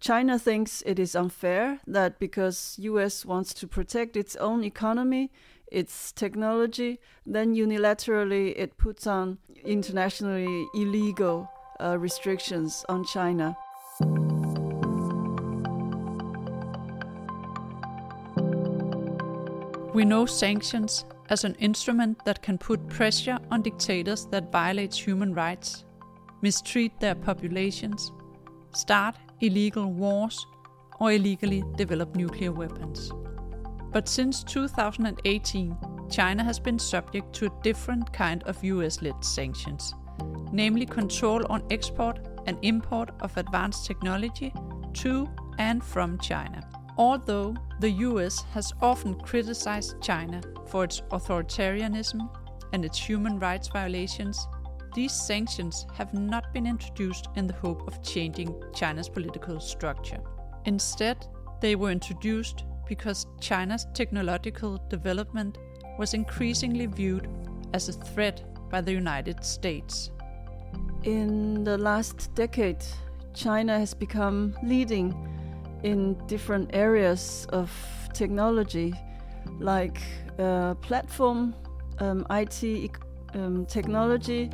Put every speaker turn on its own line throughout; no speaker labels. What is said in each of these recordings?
China thinks it is unfair that because US wants to protect its own economy, its technology, then unilaterally it puts on internationally illegal uh, restrictions on China.
We know sanctions as an instrument that can put pressure on dictators that violate human rights, mistreat their populations, start illegal wars, or illegally develop nuclear weapons. But since 2018, China has been subject to a different kind of US led sanctions, namely control on export and import of advanced technology to and from China. Although the US has often criticized China for its authoritarianism and its human rights violations, these sanctions have not been introduced in the hope of changing China's political structure. Instead, they were introduced because China's technological development was increasingly viewed as a threat by the United States.
In the last decade, China has become leading in different areas of technology, like uh, platform, um, IT um, technology,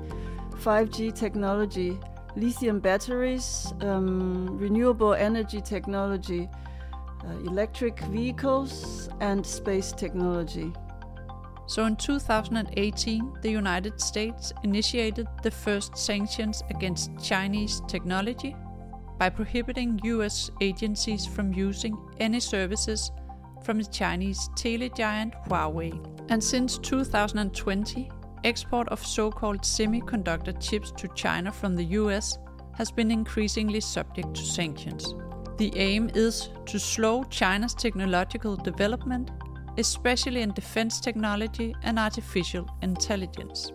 5G technology, lithium batteries, um, renewable energy technology, uh, electric vehicles, and space technology.
So in 2018, the United States initiated the first sanctions against Chinese technology by prohibiting US agencies from using any services from the Chinese tele giant Huawei. And since 2020, export of so called semiconductor chips to China from the US has been increasingly subject to sanctions. The aim is to slow China's technological development, especially in defense technology and artificial intelligence.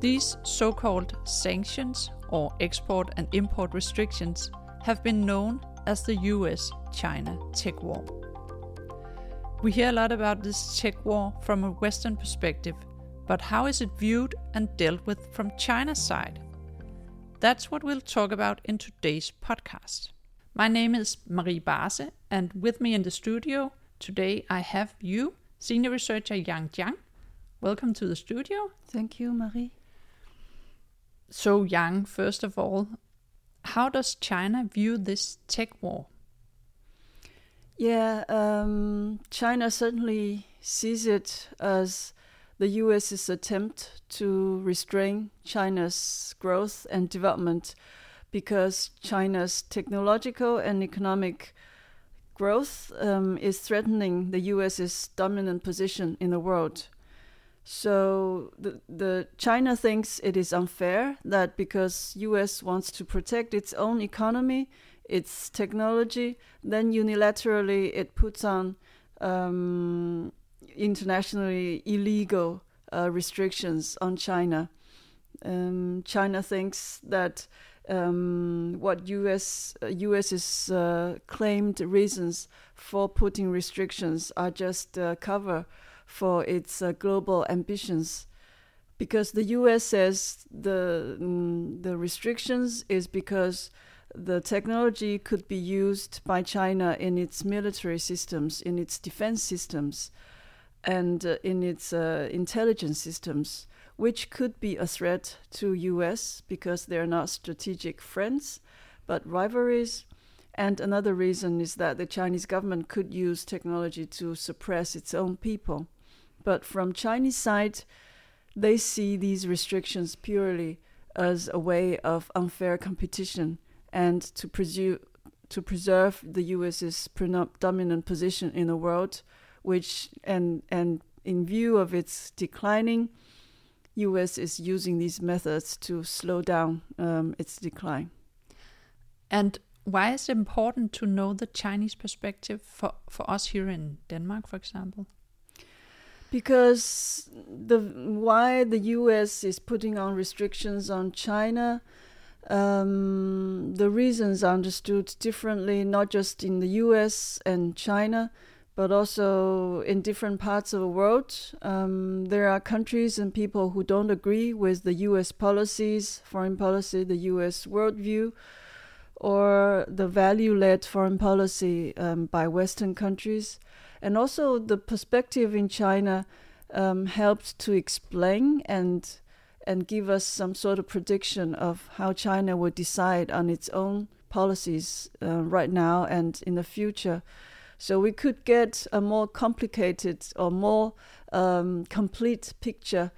These so called sanctions or export and import restrictions have been known as the US China tech war. We hear a lot about this tech war from a Western perspective, but how is it viewed and dealt with from China's side? That's what we'll talk about in today's podcast. My name is Marie Barse, and with me in the studio today I have you, Senior Researcher Yang Jiang. Welcome to the studio.
Thank you, Marie.
So, Yang, first of all, how does China view this tech war?
Yeah, um, China certainly sees it as the US's attempt to restrain China's growth and development because China's technological and economic growth um, is threatening the US's dominant position in the world. So the, the China thinks it is unfair that because US wants to protect its own economy, its technology, then unilaterally it puts on um, internationally illegal uh, restrictions on China. Um, China thinks that um, what US uh, US's uh, claimed reasons for putting restrictions are just uh, cover for its uh, global ambitions because the US says the mm, the restrictions is because the technology could be used by China in its military systems, in its defense systems, and uh, in its uh, intelligence systems, which could be a threat to US because they're not strategic friends, but rivalries. And another reason is that the Chinese government could use technology to suppress its own people. But from Chinese side, they see these restrictions purely as a way of unfair competition and to preserve to preserve the US's predominant position in the world, which and and in view of its declining, US is using these methods to slow down um, its decline.
And why is it important to know the Chinese perspective for, for us here in Denmark, for example?
because the why the U.S. is putting on restrictions on China, um, the reasons are understood differently, not just in the U.S. and China, but also in different parts of the world. Um, there are countries and people who don't agree with the U.S. policies, foreign policy, the U.S. worldview. or the value led foreign policy um, by Western countries. And also, the perspective in China um, helped to explain and and give us some sort of prediction of how China would decide on its own policies uh, right now and in the future. So we could get a more complicated or more um, complete picture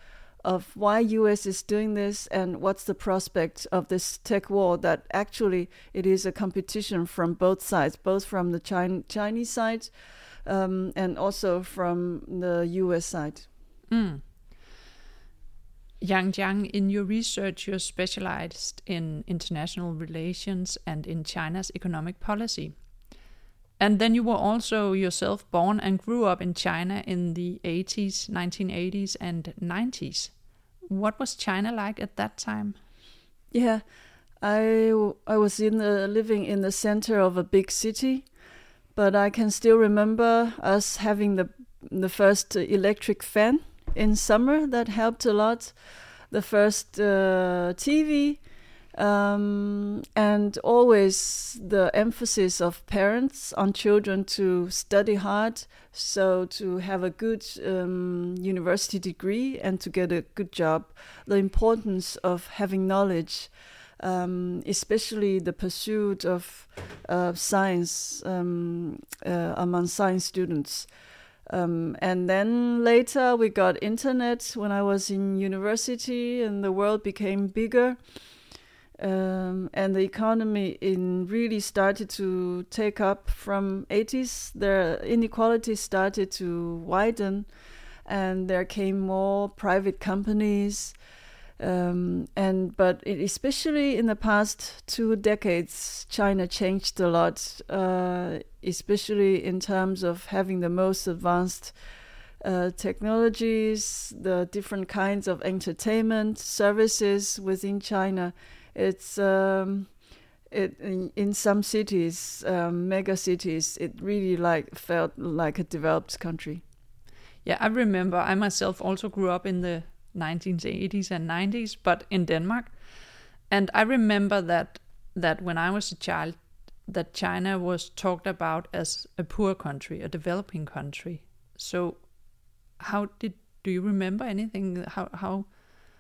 of why US is doing this and what's the prospect of this tech war that actually it is a competition from both sides, both from the China, Chinese side um, and also from the US side.
Mm. Yang Jiang, in your research, you're specialized in international relations and in China's economic policy. And then you were also yourself born and grew up in China in the 80s, 1980s, and 90s. What was China like at that time?
Yeah, I, I was in the, living in the center of a big city, but I can still remember us having the the first electric fan in summer. That helped a lot. The first uh, TV um, and always the emphasis of parents on children to study hard, so to have a good um, university degree and to get a good job. The importance of having knowledge, um, especially the pursuit of uh, science um, uh, among science students. Um, and then later we got internet when I was in university, and the world became bigger um, and the economy in really started to take up from 80s the inequality started to widen and there came more private companies. Um, and but especially in the past two decades china changed a lot uh, especially in terms of having the most advanced uh, technologies the different kinds of entertainment services within china it's um, it in, some cities, um, mega cities, it really like felt like a developed country.
Yeah, I remember. I myself also grew up in the 1980s and 90s, but in Denmark, and I remember that that when I was a child, that China was talked about as a poor country, a developing country. So, how did do you remember anything? How how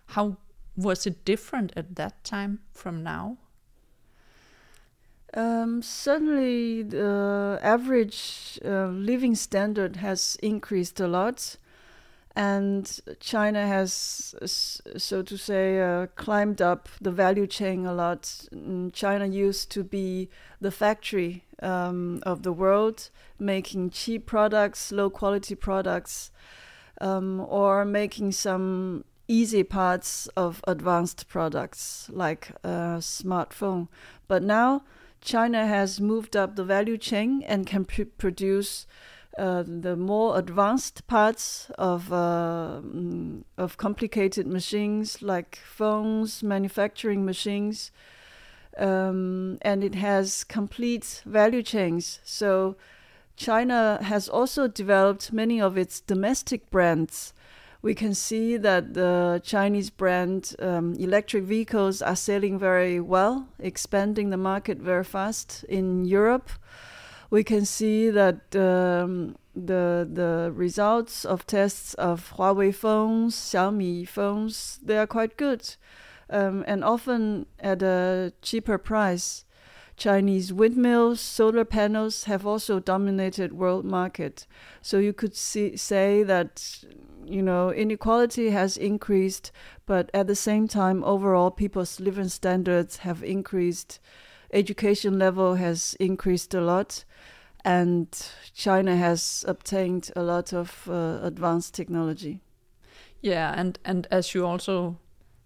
how was it different at that time from now?
Um, certainly, the average uh, living standard has increased a lot, and China has, so to say, uh, climbed up the value chain a lot. China used to be the factory um, of the world, making cheap products, low quality products, um, or making some easy parts of advanced products like a smartphone. But now China has moved up the value chain and can pr- produce uh, the more advanced parts of uh, mm, of complicated machines like phones, manufacturing machines, um, and it has complete value chains. So China has also developed many of its domestic brands we can see that the Chinese brand um, electric vehicles are selling very well, expanding the market very fast in Europe. We can see that um, the the results of tests of Huawei phones, Xiaomi phones, they are quite good, um, and often at a cheaper price. Chinese windmills, solar panels have also dominated world market. So you could see, say that you know, inequality has increased, but at the same time, overall, people's living standards have increased. Education level has increased a lot, and China has obtained a lot of uh, advanced technology.
Yeah, and and as you also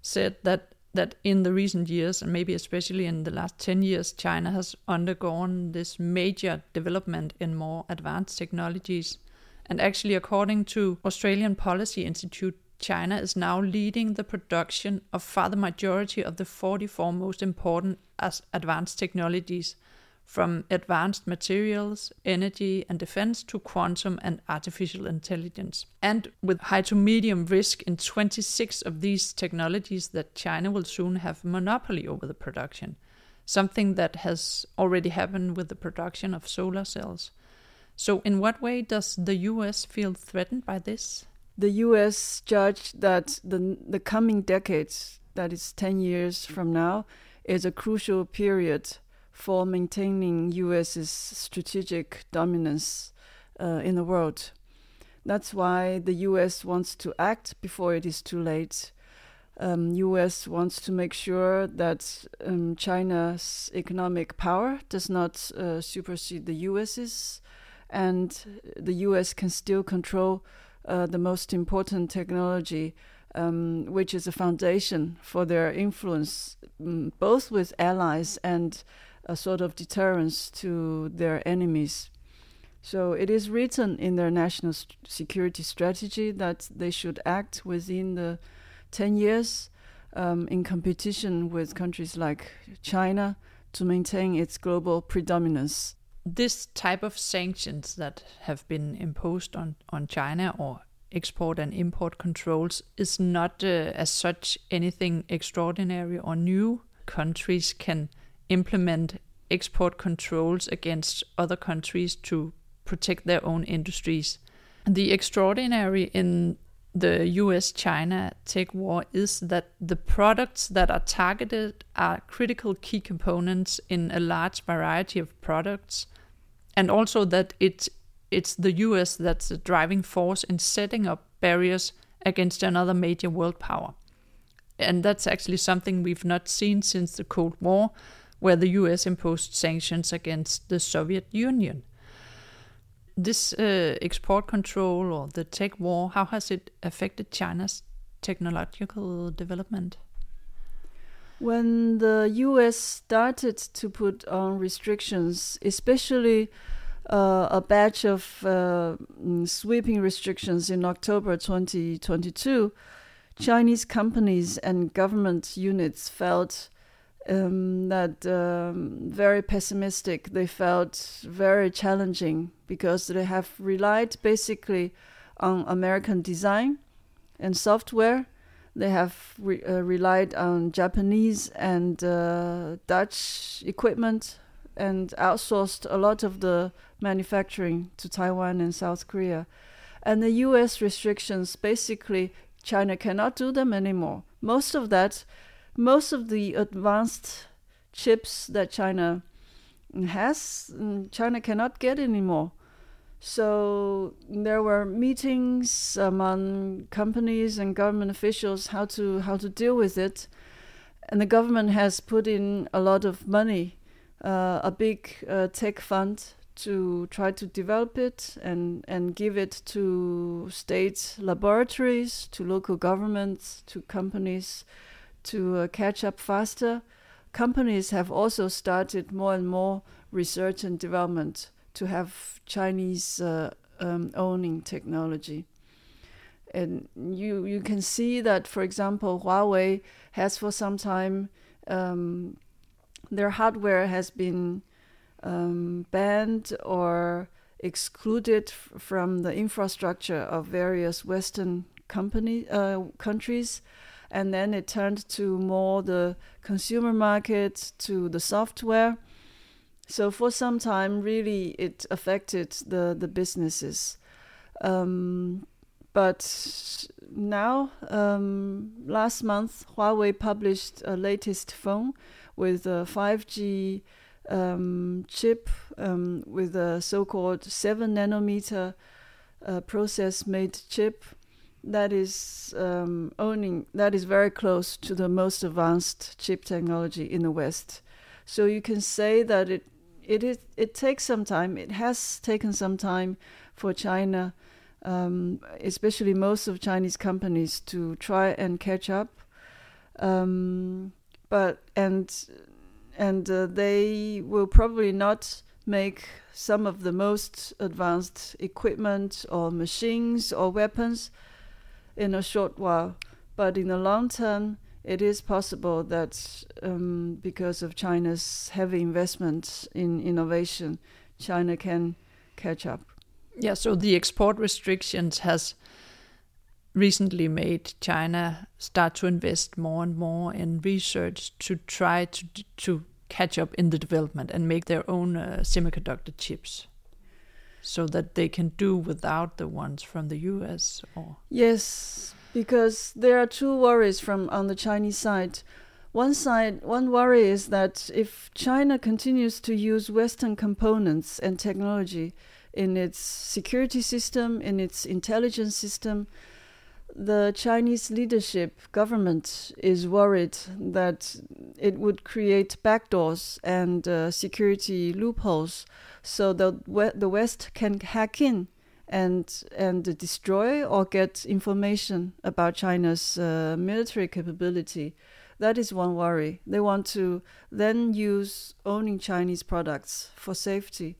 said that that in the recent years and maybe especially in the last 10 years China has undergone this major development in more advanced technologies. And actually, according to Australian Policy Institute, China is now leading the production of far the majority of the 44 most important advanced technologies, from advanced materials, energy and defense to quantum and artificial intelligence. And with high to medium risk in 26 of these technologies that China will soon have monopoly over the production. something that has already happened with the production of solar cells. So, in what way does the US feel threatened by this?
The US judged that the, the coming decades, that is 10 years from now, is a crucial period for maintaining US's strategic dominance uh, in the world. That's why the US wants to act before it is too late um, U.S. wants to make sure that um, China's economic power does not uh, supersede the U.S.'s, and the U.S. can still control uh, the most important technology, um, which is a foundation for their influence, um, both with allies and a sort of deterrence to their enemies. So it is written in their national st- security strategy that they should act within the 10 years um, in competition with countries like China to maintain its global predominance.
This type of sanctions that have been imposed on, on China or export and import controls is not uh, as such anything extraordinary or new. Countries can implement export controls against other countries to protect their own industries. The extraordinary in the US China tech war is that the products that are targeted are critical key components in a large variety of products, and also that it's, it's the US that's the driving force in setting up barriers against another major world power. And that's actually something we've not seen since the Cold War, where the US imposed sanctions against the Soviet Union this uh, export control or the tech war, how has it affected China's technological development?
When the US started to put on restrictions, especially uh, a batch of uh, mm, sweeping restrictions in October 2022, Chinese companies and government units felt um, that um, very pessimistic. They felt very challenging because they have relied basically on American design and software. They have re- uh, relied on Japanese and uh, Dutch equipment and outsourced a lot of the manufacturing to Taiwan and South Korea. And the US restrictions basically, China cannot do them anymore. Most of that most of the advanced chips that China has, mm, China cannot get anymore. So there were meetings among companies and government officials how to how to deal with it, and the government has put in a lot of money, uh, a big uh, tech fund to try to develop it and and give it to state laboratories, to local governments, to companies to uh, catch up faster, companies have also started more and more research and development to have Chinese uh, um, owning technology. And you you can see that, for example, Huawei has for some time um, their hardware has been um, banned or excluded from the infrastructure of various Western company uh, countries and then it turned to more the consumer market to the software. So for some time really it affected the the businesses. Um, but now um, last month huawei published a latest phone with a 5g um, chip um, with a so-called 7 nanometer uh, process made chip that is um, owning that is very close to the most advanced chip technology in the West. So you can say that it it is it takes some time. It has taken some time for China, um, especially most of Chinese companies, to try and catch up. Um, but and and uh, they will probably not make some of the most advanced equipment or machines or weapons in a short while. But in the long term, it is possible that um, because of China's heavy investment in innovation, China can catch up.
Yeah, so the export restrictions has recently made China start to invest more and more in research to try to to catch up in the development and make their own uh, semiconductor chips so that they can do without the ones from the US or
Yes, because there are two worries from on the Chinese side. One side, one worry is that if China continues to use Western components and technology in its security system, in its intelligence system, the Chinese leadership government is worried that it would create backdoors and uh, security loopholes so that the West can hack in and and destroy or get information about China's uh, military capability. That is one worry. They want to then use owning Chinese products for safety.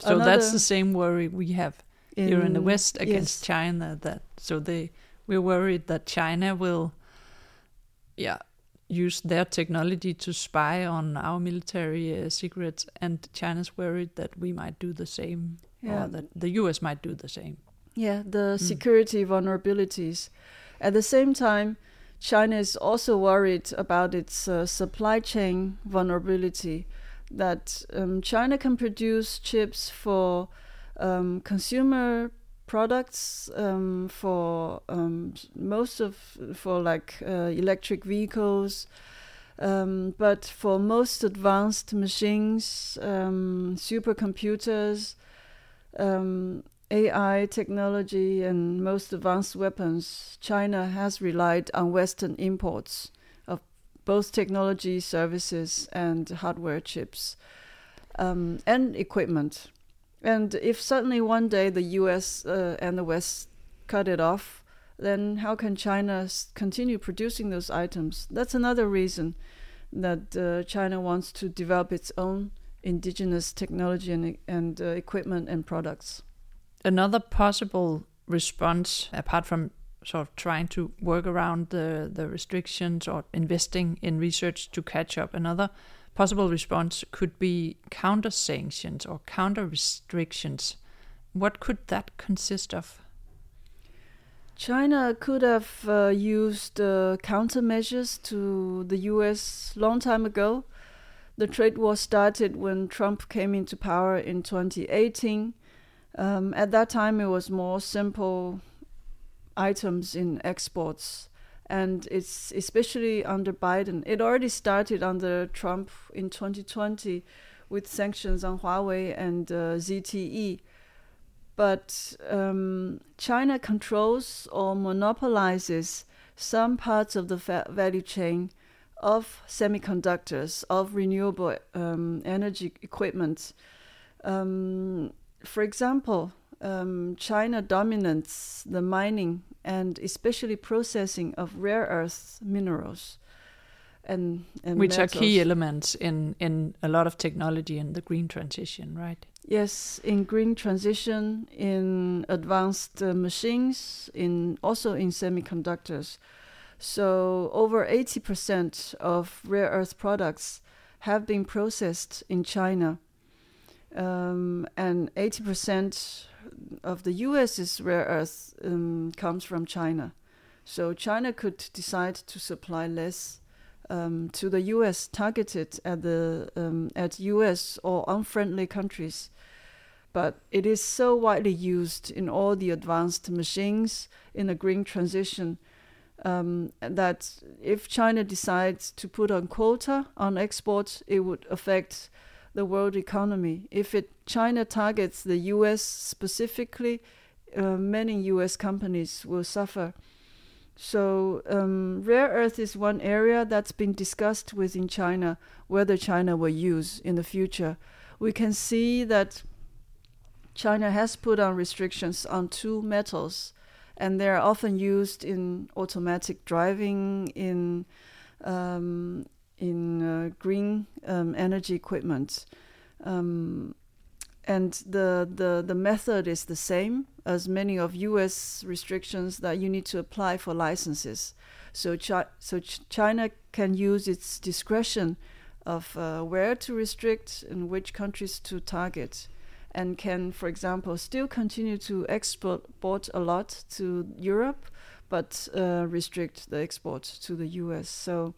So Another, that's the same worry we have in, here in the West against yes. China. That so they we're worried that China will, yeah, use their technology to spy on our military uh, secrets, and China's worried that we might do the same, yeah. or that the U.S. might do the same.
Yeah, the mm. security vulnerabilities. At the same time, China is also worried about its uh, supply chain vulnerability. That um, China can produce chips for um, consumer products um, for um, most of for like uh, electric vehicles. Um, but for most advanced machines, um, supercomputers, um, AI technology, and most advanced weapons, China has relied on Western imports of both technology, services, and hardware chips um, and equipment. And if suddenly one day the US uh, and the West cut it off, then how can China continue producing those items? That's another reason that uh, China wants to develop its own indigenous technology and, and uh, equipment and products.
Another possible response, apart from sort of trying to work around the, the restrictions or investing in research to catch up, another possible response could be counter sanctions or counter restrictions. What could that consist of?
China could have uh, used uh, countermeasures to the US long time ago. The trade war started when Trump came into power in 2018. Um, at that time, it was more simple items in exports and it's especially under Biden. It already started under Trump in 2020 with sanctions on Huawei and uh, ZTE. But um, China controls or monopolizes some parts of the fa- value chain of semiconductors, of renewable um, energy equipment. Um, for example, um, China dominates the mining and especially processing of rare earth minerals. And, and
which metals. are key elements in, in a lot of technology in the green transition, right?
Yes, in green transition, in advanced uh, machines, in also in semiconductors. So over 80% of rare earth products have been processed in China, um, and 80% of the US's rare earth um, comes from China. So China could decide to supply less um, to the US, targeted at the um, at US or unfriendly countries. But it is so widely used in all the advanced machines in the green transition um, that if China decides to put on quota on exports, it would affect the world economy. If it China targets the U.S. specifically, uh, many U.S. companies will suffer. So um, rare earth is one area that's been discussed within China whether China will use in the future. We can see that China has put on restrictions on two metals, and they're often used in automatic driving, in um, in uh, green um, energy equipment. Um, and the, the, the method is the same as many of US restrictions that you need to apply for licenses. So, chi- so ch- China can use its discretion of uh, where to restrict and which countries to target, and can, for example, still continue to export a lot to Europe, but uh, restrict the export to the US. So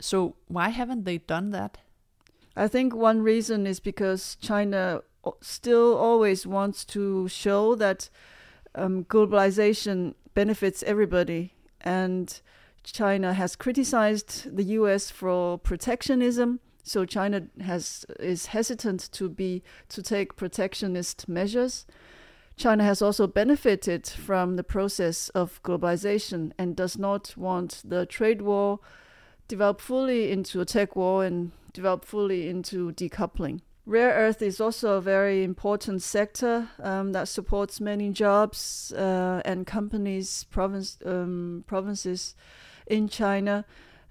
so why haven't they done that?
I think one reason is because China still always wants to show that um, globalization benefits everybody. And China has criticized the US for protectionism. So China has is hesitant to be to take protectionist measures. China has also benefited from the process of globalization and does not want the trade war develop fully into a tech war and develop fully into decoupling. Rare earth is also a very important sector um, that supports many jobs uh, and companies, province, um, provinces in China.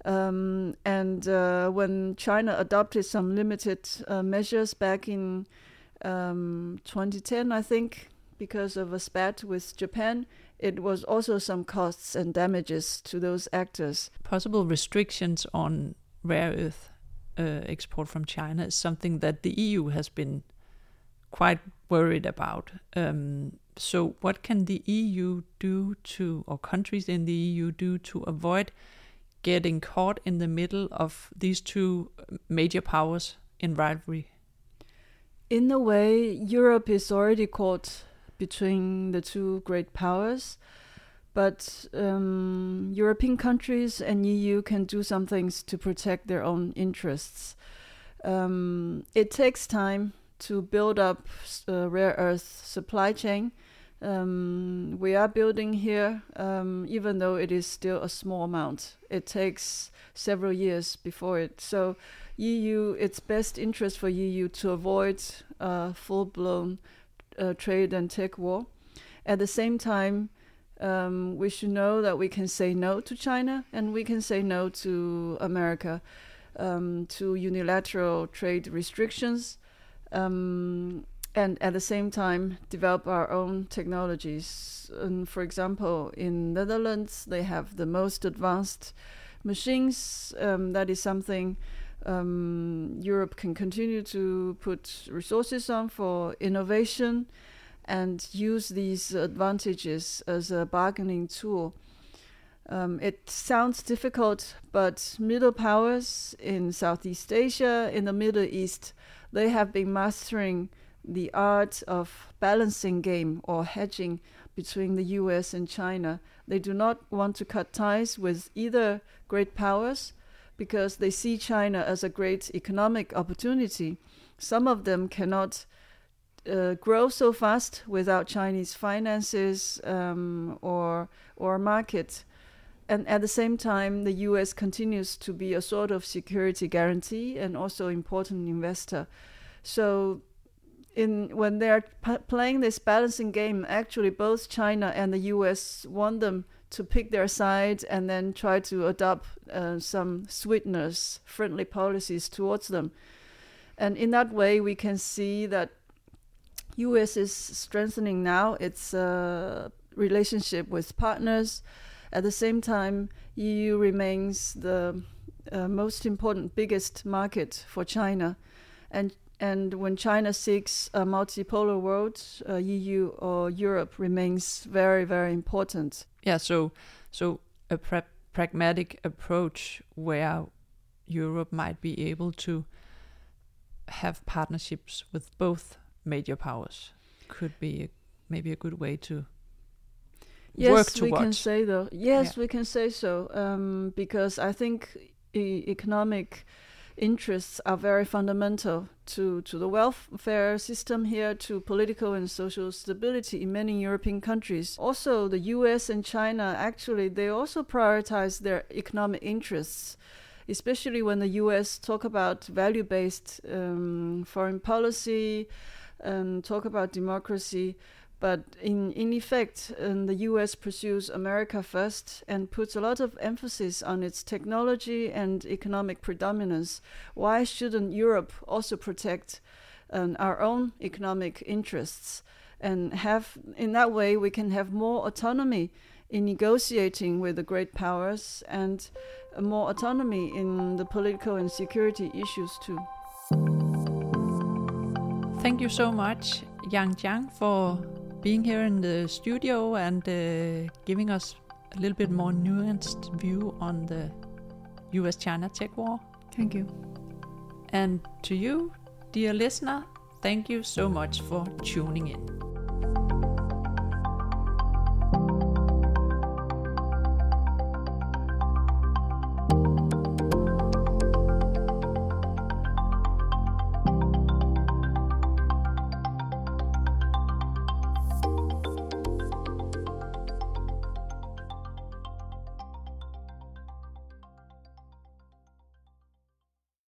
Um, and uh, when China adopted some limited uh, measures back in um, 2010, I think, because of a spat with Japan, it was also some costs and damages to those actors.
Possible restrictions on rare earth uh, export from China is something that the EU has been quite worried about. Um, so, what can the EU do to, or countries in the EU do to avoid getting caught in the middle of these two major powers in rivalry?
In a way, Europe is already caught between the two great powers. But um, European countries and EU can do some things to protect their own interests. Um, it takes time to build up a rare earth supply chain. Um, we are building here, um, even though it is still a small amount. It takes several years before it. So, EU, it's best interest for EU to avoid a full-blown uh, trade and tech war. At the same time, um, we should know that we can say no to China and we can say no to America, um, to unilateral trade restrictions, um, and at the same time develop our own technologies. And for example, in Netherlands, they have the most advanced machines. Um, that is something um, Europe can continue to put resources on for innovation and use these advantages as a bargaining tool. Um, it sounds difficult, but middle powers in Southeast Asia, in the Middle East, they have been mastering the art of balancing game or hedging between the US and China. They do not want to cut ties with either great powers because they see China as a great economic opportunity. Some of them cannot uh, grow so fast without Chinese finances um, or or market. And at the same time, the U.S. continues to be a sort of security guarantee and also important investor. So, in when they're p- playing this balancing game, actually both China and the U.S. want them to pick their side and then try to adopt uh, some sweetness, friendly policies towards them. And in that way, we can see that U.S. is strengthening now its uh, relationship with partners. At the same time, EU remains the uh, most important, biggest market for China, and and when China seeks a multipolar world, uh, EU or Europe remains very, very important.
Yeah. So, so a pra pragmatic approach where Europe might be able to have partnerships with both major powers could be a, maybe a good way to
yes,
work towards.
Yes, we can say though. Yes, yeah. we can say so um, because I think e economic interests are very fundamental to, to the welfare system here, to political and social stability in many European countries. Also, the US and China actually they also prioritize their economic interests, especially when the US talk about value-based um, foreign policy and talk about democracy. But in, in effect, um, the US pursues America first and puts a lot of emphasis on its technology and economic predominance. Why shouldn't Europe also protect um, our own economic interests and have, in that way, we can have more autonomy in negotiating with the great powers and more autonomy in the political and security issues too.
Thank you so much, Yang Jiang, for being here in the studio and uh, giving us a little bit more nuanced view on the US China tech war.
Thank you.
And to you, dear listener, thank you so much for tuning in.